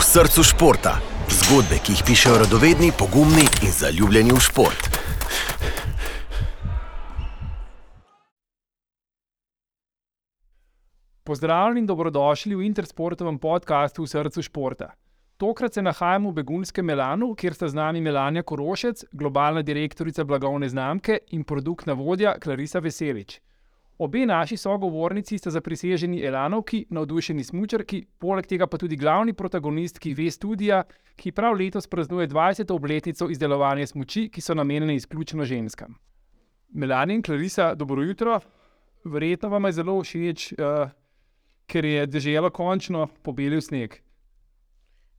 v srcu športa. Zgodbe, ki jih pišejo radovedni, pogumni in zaljubljeni v šport. Pozdravljeni in dobrodošli v Intersportovem podkastu v srcu športa. Tokrat se nahajamo v begunskem Melanu, kjer sta z nami Melania Korošec, globalna direktorica blagovne znamke in produktna vodja Klarisa Veselič. Obe naši sogovornici sta zapriseženi Elanovki, navdušeni smočarki, poleg tega pa tudi glavni protagonistki Ve Studija, ki prav letos praznuje 20. obletnico izdelovanja smoči, ki so namenjene izključno ženskam. Melania in Klarisa, dobro jutro. Verjetno vam je zelo všeč, uh, ker je deželo končno pobelil sneg.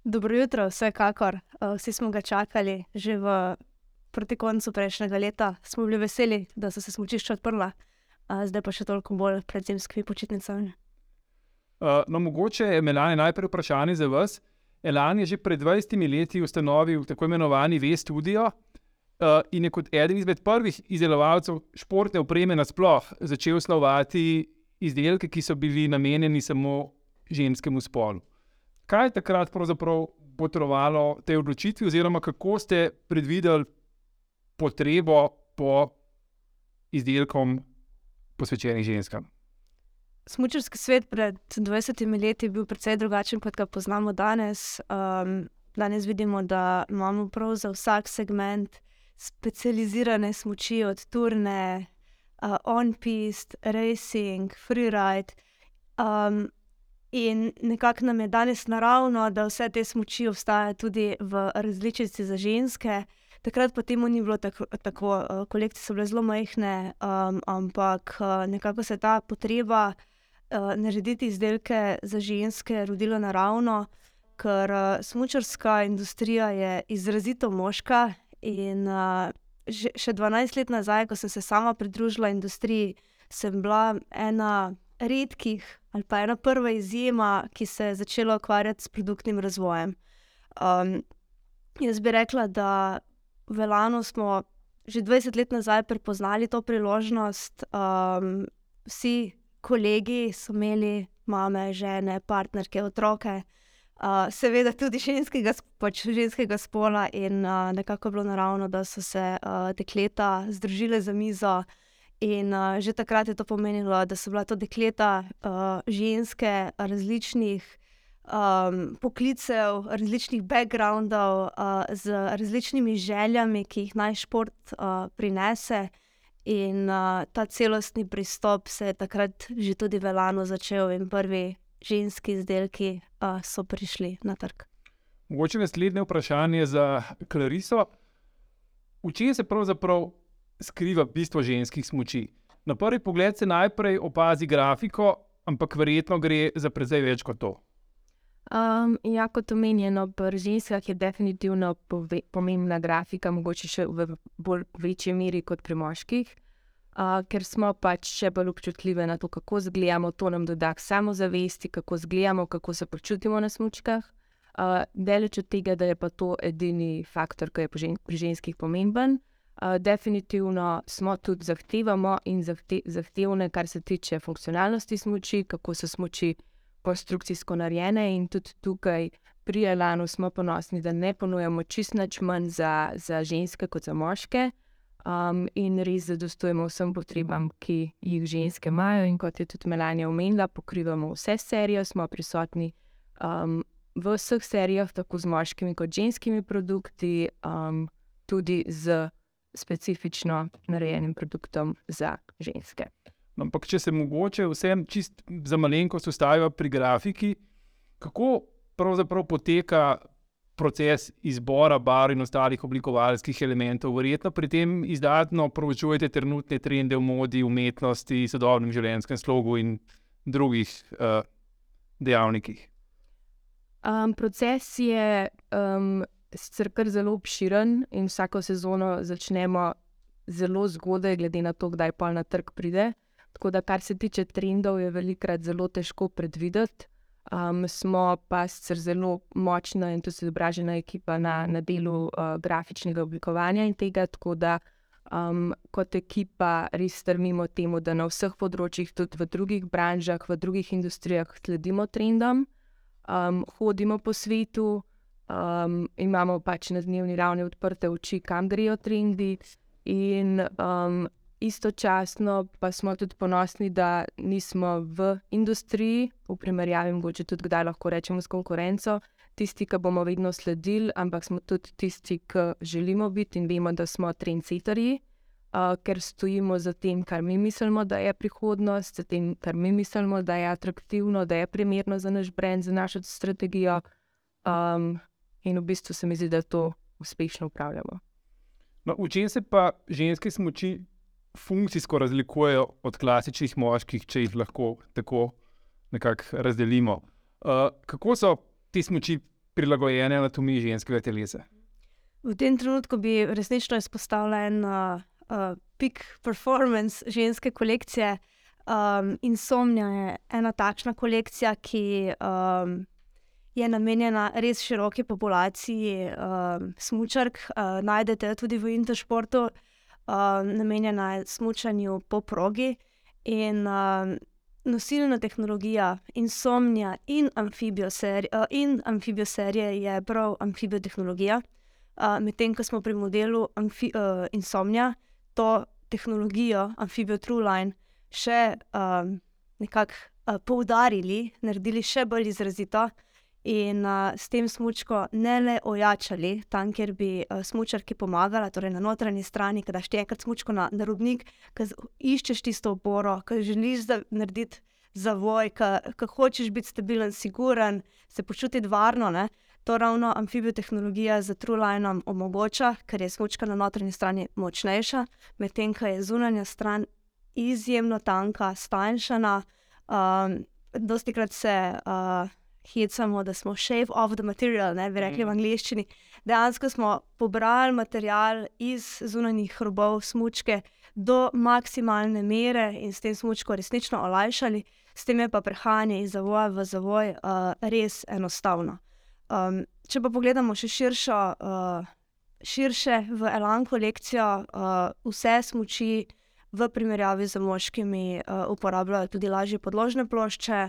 Dobro jutro, vsekakor. Uh, Vsi smo ga čakali že v, proti koncu prejšnjega leta. Smo bili veseli, da so se smočišča odprla, zdaj pa še toliko bolj pred zimskimi počitnicami. Uh, no, mogoče je Melania najprej vprašanje za vas. Elan je že pred 20 leti ustanovil tako imenovani V Studio uh, in je kot eden izmed prvih izdelovalcev športne opreme nasploh začel slovati izdelke, ki so bili namenjeni samo ženskemu spolu. Kaj je takrat pravzaprav potrovalo tej odločitvi, oziroma kako ste predvideli potrebo po izdelkom posvečenih ženskam? Smučarski svet pred 20 leti je bil precej drugačen, kot ga poznamo danes. Um, danes vidimo, da imamo prav za vsak segment specializirane smoči, od turne, uh, on-pist, racing, freeride. Um, in nekako nam je danes naravno, da vse te smoči obstajajo tudi v različici za ženske. Takrat pa temu ni bilo tako, tako uh, kolekcije so bile zelo majhne, um, ampak uh, nekako se je ta potreba uh, narediti izdelke za ženske rodila naravno, ker uh, smočarska industrija je izrazito moška. In uh, že, še 12 let nazaj, ko sem se sama pridružila industriji, sem bila ena redkih ali pa ena prva izjema, ki se je začela ukvarjati s produktnim razvojem. Um, jaz bi rekla, da v Elanu smo že 20 let nazaj prepoznali to priložnost. Um, vsi kolegi so imeli mame, žene, partnerke, otroke. Uh, seveda tudi ženskega, pač ženskega spola, in uh, nekako je bilo naravno, da so se uh, dekleta združile za mizo. In uh, že takrat je to pomenilo, da so bila to dekleta, uh, ženske različnih poklicev, različnih backgroundov, uh, z različnimi željami, ki jih naj šport uh, prinese. In uh, ta celostni pristop se je takrat že tudi v Elanu začel, in prvi ženski izdelki uh, so prišli na trg. Mogoče naslednje vprašanje za Klariso. V čem se pravzaprav skriva bistvo ženskih smoči? Na prvi pogled se najprej opazi grafiko, ampak verjetno gre za precej več kot to. Um, ja, kot omenjeno, pri ženskah je definitivno pove, pomembna grafika, mogoče še v bolj večji meri kot pri moških, uh, ker smo pač še bolj občutljivi na to, kako izgledamo, to nam doda samozavesti, kako izgledamo, kako se počutimo na smočkah. Uh, Deleč od tega, da je pa to edini faktor, ki je žen, pri ženskih pomemben. Uh, definitivno smo tudi zahtevamo in zahte, zahtevne, kar se tiče funkcionalnosti smoči, kako so smoči konstrukcijsko narejene, in tudi tukaj pri Elanu smo ponosni, da ne ponujamo čist nič manj za, za ženske kot za moške. Um, in res zadostujemo vsem potrebam, ki jih ženske imajo. In kot je tudi Melania omenila, pokrivamo vse serije, smo prisotni um, v vseh serijah, tako z moškimi kot ženskimi produkti, um, tudi z specifično narejenim produktom za ženske. Ampak, če se mogoče vsem čist za malenkost ustavijo pri grafiki, kako pravzaprav poteka proces izbora bar in ostalih oblikovalskih elementov? Verjetno pri tem izdatno proučujete trenutne trende v modi, umetnosti, sodobnem življenjskem slogu in drugih uh, dejavnikih. Um, proces je um, sicer kar zelo obširen in vsako sezono začnemo zelo zgodaj, glede na to, kdaj pa na trg pride. Tako da, kar se tiče trendov, je velikokrat zelo težko predvideti. Um, smo pa sicer zelo močna in tudi izobražena ekipa na, na delu uh, grafičnega oblikovanja in tega, tako da um, kot ekipa res strmimo temu, da na vseh področjih, tudi v drugih branžah, v drugih industrijah, sledimo trendom. um, hodimo po svetu, um, imamo pač na dnevni ravni odprte oči, kam grejo trendi. In um, istočasno pa smo tudi ponosni, da nismo v industriji, v primerjavi, mogoče tudi kdaj lahko rečemo s konkurenco, tisti, ki bomo vedno sledili, ampak smo tudi tisti, ki želimo biti in vemo, da smo trendsetterji. Uh, ker stojimo za tem, kar mi mislimo, da je prihodnost, za tem, kar mi mislimo, da je atraktivno, da je primerno za naš brand, za našo strategijo. Um, in v bistvu se mi zdi, da to uspešno upravljamo. No, v čem se pa ženske smoči funkcijsko razlikujejo od klasičnih moških, če jih lahko tako nekako razdelimo? Uh, kako so te smoči prilagojene anatomiji ženskega telesa? V tem trenutku bi resnično izpostavila en uh, uh, peak performance ženske kolekcije. Um, Insomnia je ena takšna kolekcija, ki um, je namenjena res široki populaciji um, smočark. Uh, najdete jo tudi v Intersportu, um, namenjena je smočanju po progi. In um, nosilna tehnologija Insomnia in amfibioserije je prav amfibiotehnologija. Uh, Medtem ko smo pri modelu amfi, uh, Insomnia to tehnologijo Amphibio TrueLine še um, nekako uh, poudarili, naredili še bolj izrazito in uh, s tem smočko ne le ojačali, tam, kjer bi smočarki pomagala, torej na notranji strani, da ti enkrat smočko na, na robnik, ki iščeš tisto oporo, ki želiš narediti zavoj, ki hočeš biti stabilen, siguren, se počutiti varno. Ne? To ravno amfibiotehnologija z TrueLineom omogoča, ker je smočka na notranji strani močnejša, medtem ko je zunanja stran izjemno tanka, stanjšana. Um, dosti krat se uh, hecamo, da smo shave off the material, ne bi rekli v angleščini. Dejansko smo pobrali material iz zunanjih robov smočke do maksimalne mere in s tem smočko resnično olajšali, s tem je pa prehajanje iz zavoja v zavoj uh, res enostavno. Um, če pa pogledamo še širšo, uh, širše v Elan kolekcijo, uh, vse smoči v primerjavi z moškimi uh, uporabljajo tudi lažje podložne plošče,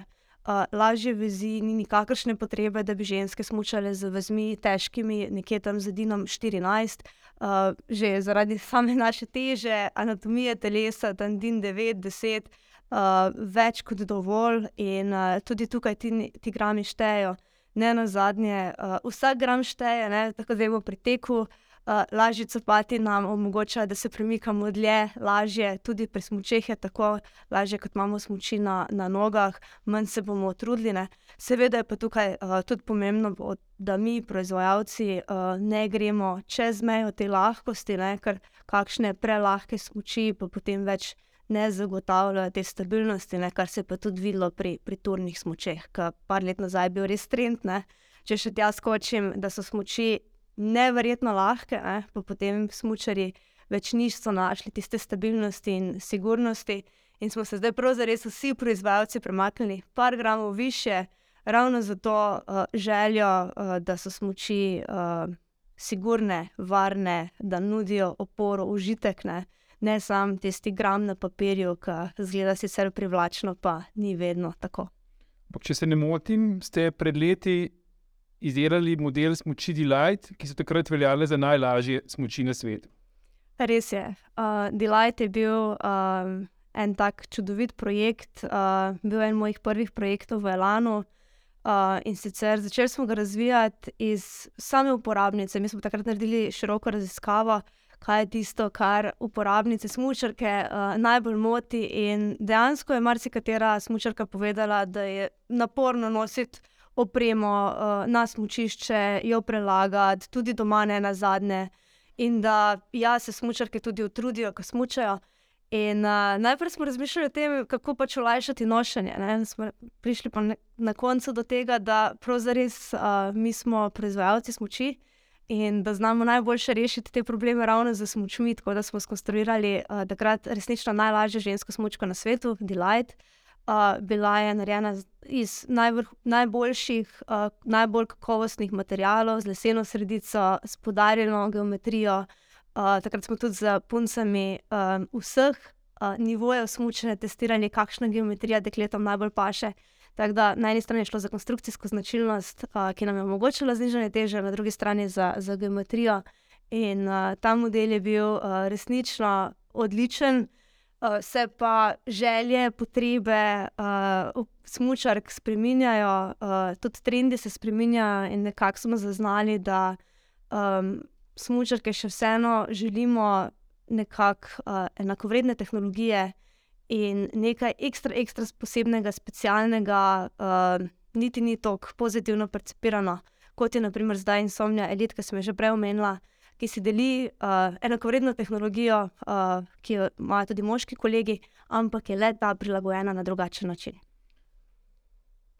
lažje vezi, ni nikakršne potrebe, da bi ženske smučale z vezmi težkimi, nekje tam z Dinom 14. Uh, že zaradi same naše teže, anatomije telesa, tam Din 9, 10, uh, več kot dovolj, in uh, tudi tukaj ti, ti grami štejejo ne na zadnje, uh, vsak gram šteje, ne? tako da imamo pri teku. Uh, lažji copati nam omogočajo, da se premikamo dlje, lažje, tudi pri smočeh je tako, lažje kot imamo smoči na, na nogah, manj se bomo utrudili. Ne? Seveda je pa tukaj uh, tudi pomembno, da mi, proizvajalci, uh, ne gremo čez mejo te lahkosti, ne? ker kakšne prelahke smoči, pa potem več ne zagotavljajo te stabilnosti, ne, kar se je pa tudi videlo pri, pri turnih smočeh, ki je par let nazaj bil res trend. Ne. Če še tja skočim, da so smoči neverjetno lahke, ne, pa potem smočari več niso našli tiste stabilnosti in sigurnosti. In smo se zdaj pravzaprav vsi proizvajalci premaknili par gramov više, ravno zato uh, željo, uh, da so smoči uh, sigurne, varne, da nudijo oporo, užitek. Ne ne samo tisti gram na papirju, ki zgleda sicer privlačno, pa ni vedno tako. Če se ne motim, ste pred leti izdelali model Smoči Delight, ki so takrat veljale za najlažje smoči na svetu. Res je. Uh, Delight je bil uh, en tak čudovit projekt, uh, bil en mojih prvih projektov v Elanu. Uh, in sicer začeli smo ga razvijati iz same uporabnice. Mi smo takrat naredili široko raziskavo, kaj je tisto, kar uporabnice smočarke uh, najbolj moti. In dejansko je marsikatera smočarka povedala, da je naporno nositi opremo uh, na smočišče, jo prelagati, tudi doma ne na zadnje. In da ja, se smočarke tudi utrudijo, ko smočajo. In uh, najprej smo razmišljali o tem, kako pač olajšati nošenje. Ne? Smo prišli pa ne, na koncu do tega, da pravzaprav uh, mi smo proizvajalci smoči in da znamo najboljše rešiti te probleme ravno z smočmi. Tako da smo skonstruirali uh, takrat resnično najlažjo žensko smočko na svetu, Delight. Uh, bila je narejena iz najboljših, uh, najbolj kakovostnih materijalov, z leseno sredico, s podarjeno geometrijo. Uh, takrat smo tudi z puncami um, vseh uh, nivojev smočene testirali, kakšna geometrija dekletom najbolj paše. Da na eni strani je šlo za konstrukcijsko značilnost, uh, ki nam je omogočila znižanje teže, na drugi strani za, za geometrijo. In uh, ta model je bil uh, resnično odličen, uh, se pa želje, potrebe uh, smočark spreminjajo, uh, tudi trendi se spreminjajo, in nekako smo zaznali, da um, smočarke še vseeno želimo nekako uh, enakovredne tehnologije in nekaj ekstra, ekstra posebnega, specialnega, uh, niti ni tako pozitivno percipirano, kot je naprimer zdaj insomnija, elit, ki sem jo že prej omenila, ki si deli uh, enakovredno tehnologijo, uh, ki jo imajo tudi moški kolegi, ampak je le ta prilagojena na drugačen način.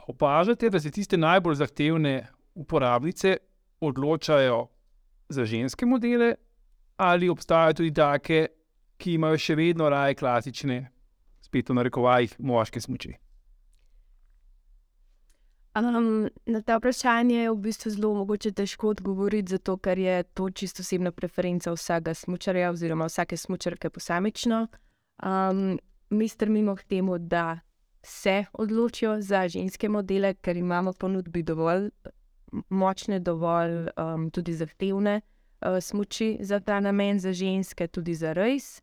Opažate, da se tiste najbolj zahtevne uporabnice odločajo za ženske modele, ali obstajajo tudi take, ki imajo še vedno raje klasične, spet v narekovajih, moške smoči. Um, na ta vprašanje je v bistvu zelo mogoče težko odgovoriti, zato ker je to čisto osebna preferenca vsakega smočarja oziroma vsake smočarke posamično. Um, mi strmimo k temu, da se odločijo za ženske modele, ker imamo ponudbi dovolj močne, dovolj um, tudi zahtevne uh, smoči za ta namen, za ženske, tudi za res.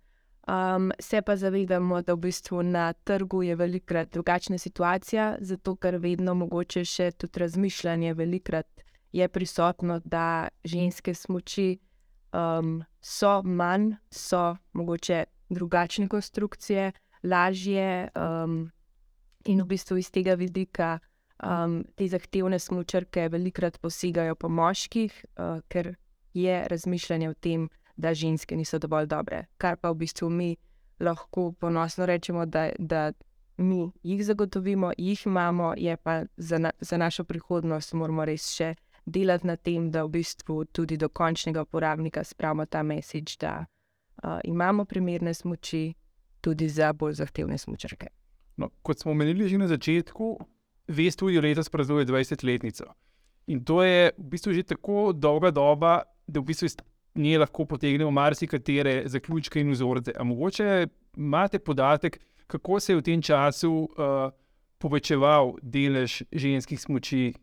Um, se pa zavedamo, da v bistvu na trgu je velikokrat drugačna situacija, zato ker vedno mogoče še tudi razmišljanje velikokrat je prisotno, da ženske smoči um, so manj, so mogoče drugačne konstrukcije, lažje um, in v bistvu iz tega vidika. Um, te zahtevne smočarke velikokrat posegajo po moških, uh, ker je razmišljanje o tem, da ženske niso dovolj dobre. Kar pa v bistvu mi lahko ponosno rečemo, da, da mi jih zagotovimo, jih imamo, je pa za, na, za našo prihodnost moramo res še delati na tem, da v bistvu tudi do končnega uporabnika spravimo ta mesič, da uh, imamo primerne smoči tudi za bolj zahtevne smočarke. No, kot smo omenili že na začetku, Vest tudi letos praznuje 20-letnico. In to je v bistvu že tako dolga doba, da v bistvu iz nje lahko potegnemo marsikatere zaključke in vzorce. A mogoče imate podatek, kako se je v tem času uh, povečeval delež ženskih smoči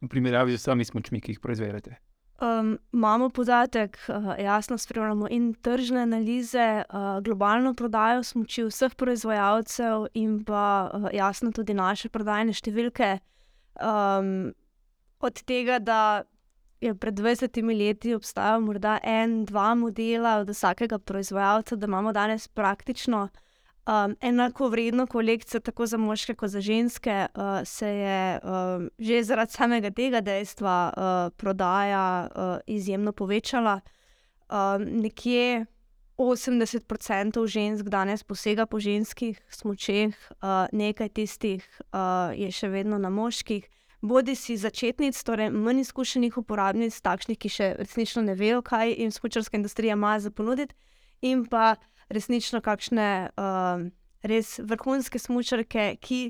v primerjavi z vsemi smočmi, ki jih proizvedete? Um, imamo podatek, uh, jasno spremljamo in tržne analize, uh, globalno prodajo smoči vseh proizvajalcev, in pa uh, jasno tudi naše prodajne številke. Um, od tega, da je pred 20 leti obstajal morda en, dva modela od vsakega proizvajalca, da imamo danes praktično um, enako vredno kolekcijo, tako za moške kot za ženske, uh, se je um, že zaradi samega tega dejstva uh, prodaja uh, izjemno povečala. Um, nekje 80% žensk danes posega po ženskih smočeh, uh, nekaj tistih uh, je še vedno na moških bodi si začetnic, torej manj izkušenih uporabnic, takšnih, ki še resnično ne vejo, kaj jim smočarska industrija ima za ponuditi, in pa resnično kakšne uh, res vrhunske smočarke, ki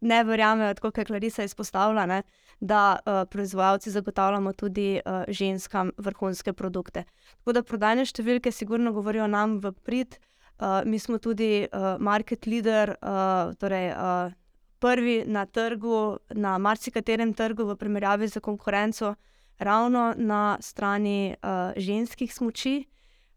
ne verjamejo, kot je Klarisa izpostavila, ne, da uh, proizvajalci zagotavljamo tudi uh, ženskam vrhunske produkte. Tako da prodajne številke sigurno govorijo nam v prid. Uh, mi smo tudi uh, market leader, uh, torej uh, prvi na trgu, na marsikaterem trgu, v primerjavi z konkurenco, ravno na strani uh, ženskih smoči.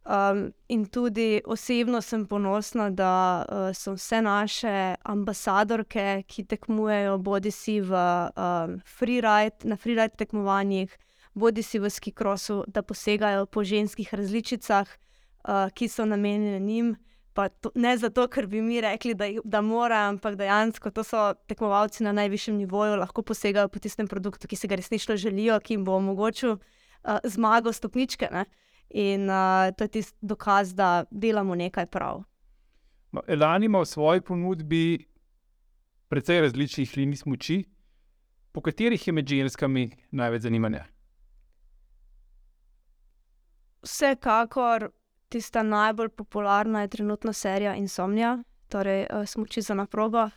Um, in tudi osebno sem ponosna, da uh, so vse naše ambasadorke, ki tekmujejo, bodi si v um, freeride, na freeride tekmovanjih, bodi si v skikrosu, da posegajo po ženskih različicah, uh, ki so namenjene njim. To, ne zato, ker bi mi rekli, da, da morajo, ampak dejansko to so tekmovalci na najvišjem nivoju, lahko posegajo po tistem produktu, ki si ga resnično želijo, ki jim bo omogočil uh, zmago stopničke. Ne? In uh, to je tisti dokaz, da delamo nekaj prav. No, Elan ima v svoji ponudbi precej različnih linij moči, po katerih je med ženskami največ zanimanja. Vsekakor tista najbolj popularna je trenutno serija Insomnia, torej uh, smoči za naprogo.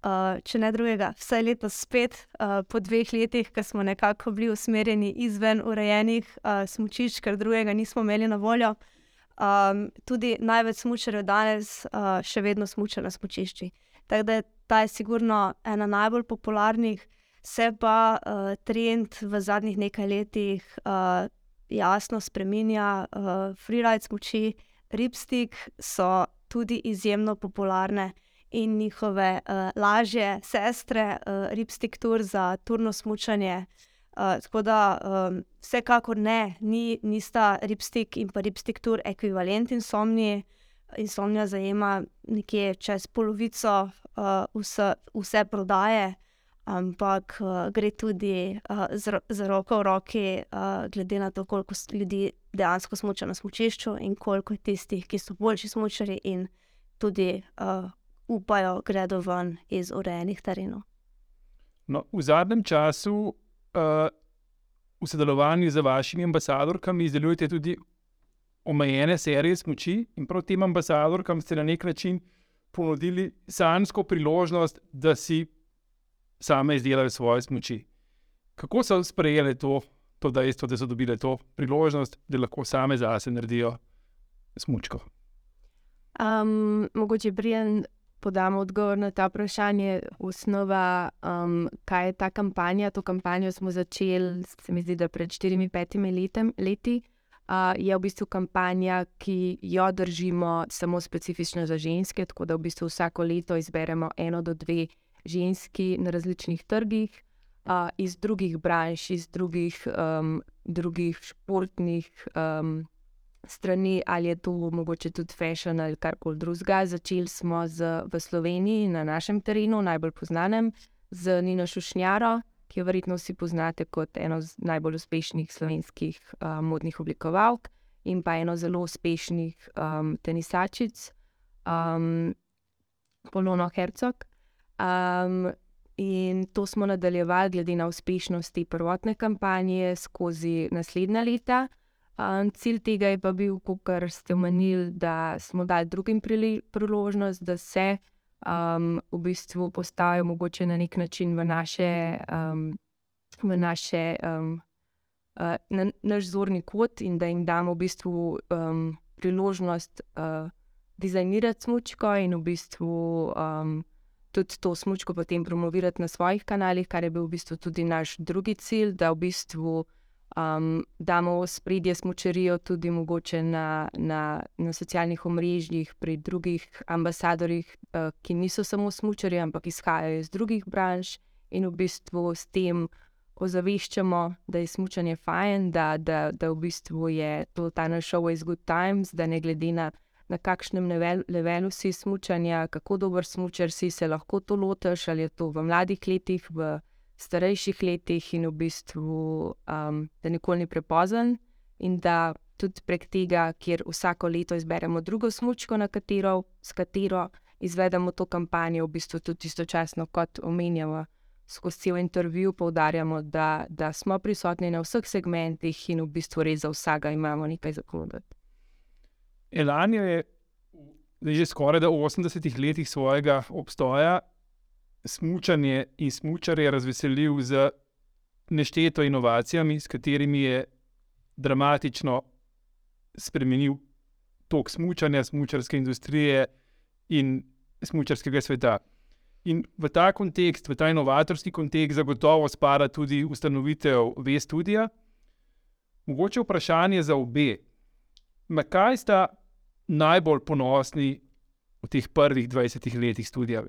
Uh, če ne drugega, vse leto spet, uh, po dveh letih, ko smo nekako bili usmerjeni izven urejenih uh, smočišč, ker drugega nismo imeli na voljo. Um, tudi največ smočarjev danes uh, še vedno smoča na smočišči. Tako da je ta je sigurno ena najbolj popularnih, se pa uh, trend v zadnjih nekaj letih uh, jasno spremenja. Uh, Freeride smoči, ripstick so tudi izjemno popularne in njihove uh, lažje sestre, uh, ripstick tour za turno smočanje. Uh, tako da um, vsekakor ne, ni, nista ripstick in pa ripstick tour ekvivalent insomniji. Insomnija zajema nekje čez polovico uh, vse, vse prodaje, ampak uh, gre tudi uh, z, z roko v roki, uh, glede na to, koliko ljudi dejansko smoča na smočišču in koliko je tistih, ki so boljši smočari in tudi uh, upajo, gredo ven iz urejenih terenov. No, v zadnjem času, uh, v sodelovanju z vašimi ambasadorkami, izdelujete tudi omejene serije smoči, in prav tem ambasadorkam ste na nek način ponudili sanjsko priložnost, da si same izdelajo svoje smoči. Kako so sprejeli to, to dejstvo, da so dobile to priložnost, da lahko same zase naredijo smočko? Um, mogoče prijem podam odgovor na ta vprašanje. Osnova, um, kaj je ta kampanja? To kampanjo smo začeli, se mi zdi, da pred 4-5 leti. Uh, je v bistvu kampanja, ki jo držimo samo specifično za ženske, tako da v bistvu vsako leto izberemo eno do dve ženski na različnih trgih, uh, iz drugih branž, iz drugih, um, drugih športnih um, strani, ali je to mogoče tudi fashion ali karkoli drugega. Začeli smo z, v Sloveniji, na našem terenu, najbolj znanem, z Nino Šušnjaro, ki jo verjetno vsi poznate kot eno najbolj uspešnih slovenskih um, modnih oblikovalk in pa eno zelo uspešnih um, tenisačic, um, Polono Hercog. Um, in to smo nadaljevali, glede na uspešnost te prvotne kampanje, skozi naslednja leta. Um, cilj tega je pa bil, kot ste omenili, da smo dali drugim priložnost, da se um, v bistvu postavijo mogoče na nek način v naše, um, v naše um, uh, na, naš zorni kot in da jim damo v bistvu um, priložnost uh, dizajnirati smočko in v bistvu. Um, Tudi to smočko potem promovirati na svojih kanalih, kar je bil v bistvu tudi naš drugi cilj, da v bistvu um, damo v spredje smočerijo tudi mogoče na, na, na socialnih omrežjih, pri drugih ambasadorjih, uh, ki niso samo smočeri, ampak izhajajo iz drugih branž in v bistvu s tem ozaveščamo, da je smočanje fajn, da, da, da v bistvu je to ta naš show is good times, da ne glede na. Na kakšnem levelu si smučanja, kako dober smučer si se lahko to lotiš, ali je to v mladih letih, v starejših letih in v bistvu, um, da nikoli ni prepozen, in da tudi prek tega, kjer vsako leto izberemo drugo smočko, na katero, s katero izvedemo to kampanjo, v bistvu tudi istočasno, kot omenjamo skozi cel intervju, poudarjamo, da, da smo prisotni na vseh segmentih in v bistvu res za vsega imamo nekaj za Elanijo je že skoraj 80 letih svojega obstoja smučanje in smučarje razveselil z nešteto inovacijami, s katerimi je dramatično spremenil tok smučanja, smučarske industrije in smučarskega sveta. In v ta kontekst, v ta inovatorski kontekst, zagotovo spada tudi ustanovitev V-studija. Mogoče vprašanje za obe. Na kaj sta najbolj ponosni v teh prvih 20 letih študija?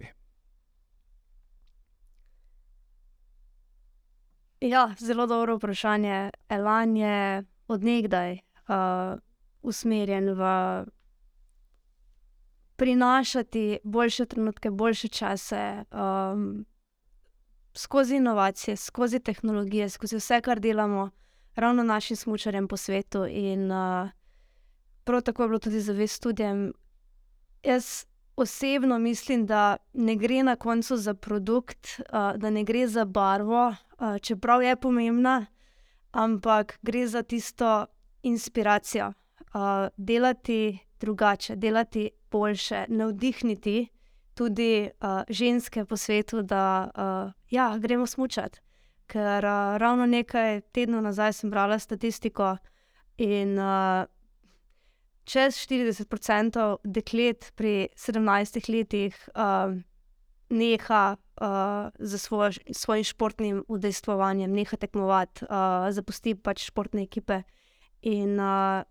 Ja, zelo dobro vprašanje. Elan je odengdaj uh, usmerjen v prinašati boljše trenutke, boljše čase, um, skozi inovacije, skozi tehnologije, skozi vse, kar delamo, ravno našim smočarjem po svetu. In uh, prav tako je bilo tudi za vest študijem. Jaz osebno mislim, da ne gre na koncu za produkt, da ne gre za barvo, čeprav je pomembna, ampak gre za tisto inspiracijo. Delati drugače, delati boljše, navdihniti tudi ženske po svetu, da ja, gremo smučati. Ker ravno nekaj tednov nazaj sem brala statistiko in čez 40% deklet pri 17 letih uh, neha uh, z svojo, svojim športnim udejstvovanjem, neha tekmovati, uh, zapusti pač športne ekipe. In uh,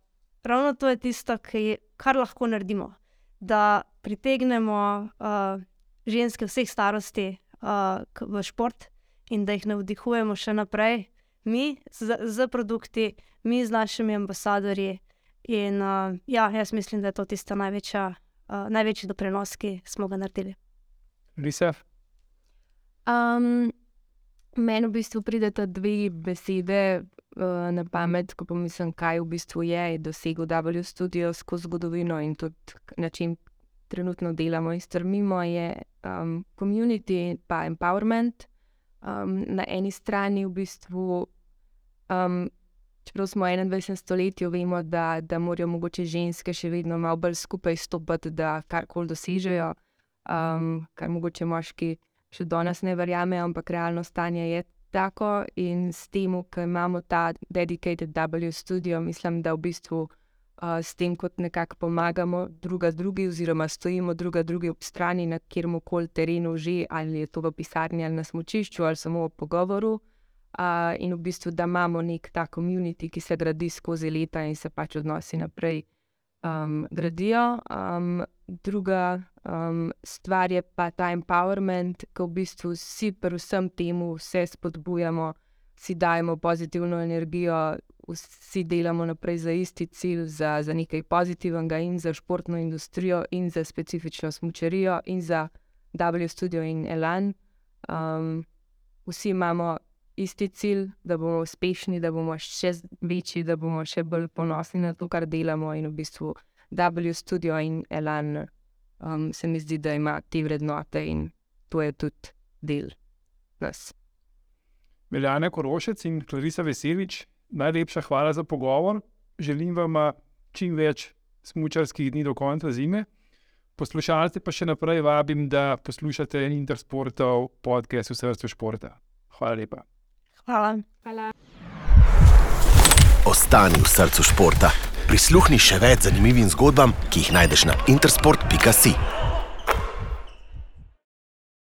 ravno to je tisto, je, kar lahko naredimo, da pritegnemo uh, ženske vseh starosti uh, v šport in da jih navdihujemo še naprej, mi z, z produkti, mi z našimi ambasadorji. In uh, ja, jaz mislim, da je to tista največja, uh, največji doprinos, ki smo ga naredili. Lisa? Um, Meni v bistvu prideta dve besede uh, na pamet, ko pomislim, kaj v bistvu je dosegel W Studio skozi zgodovino in tudi na čem trenutno delamo in strmimo, je um, community in empowerment. Um, na eni strani v bistvu. Čeprav smo v 21. stoletju, vemo, da, da morajo mogoče ženske še vedno malo bolj skupaj stopiti, da karkoli dosežejo, um, kar mogoče moški še danes ne verjamejo, ampak realno stanje je tako. In s tem, ko imamo ta dedicated W studio, mislim, da v bistvu uh, s tem, kot nekako pomagamo druga drugi, oziroma stojimo druga drugi ob strani na kjerkoli terenu, že ali je to v pisarni ali na smočišču ali samo v pogovoru. Uh, in v bistvu, da imamo nek ta komunit, ki se gradi skozi leta in se pač odnosi naprej um, gradijo. Um, druga um, stvar je pa ta empowerment, ki v bistvu vsi pri vsem temu vse spodbujamo, si dajemo pozitivno energijo, vsi delamo naprej za isti cilj, za, za nekaj pozitivnega in za športno industrijo, in za specifično smočerijo, in za W studio in Elan. Um, vsi imamo isti cilj, da bomo uspešni, da bomo še večji, da bomo še bolj ponosni na to, kar delamo. In v bistvu W Studio in Elan, um, se mi zdi, da ima te vrednote in to je tudi del nas. Meljana Korošec in Klarisa Veselič, najlepša hvala za pogovor. Želim vam čim več smočarskih dni do konca zime. Poslušalce pa še naprej vabim, da poslušate Intersportov podcast v srcu športa. Hvala lepa. Hvala. Hvala. Ostani v srcu športa. Prisluhni še več zanimivim zgodbam, ki jih najdeš na intersport.si.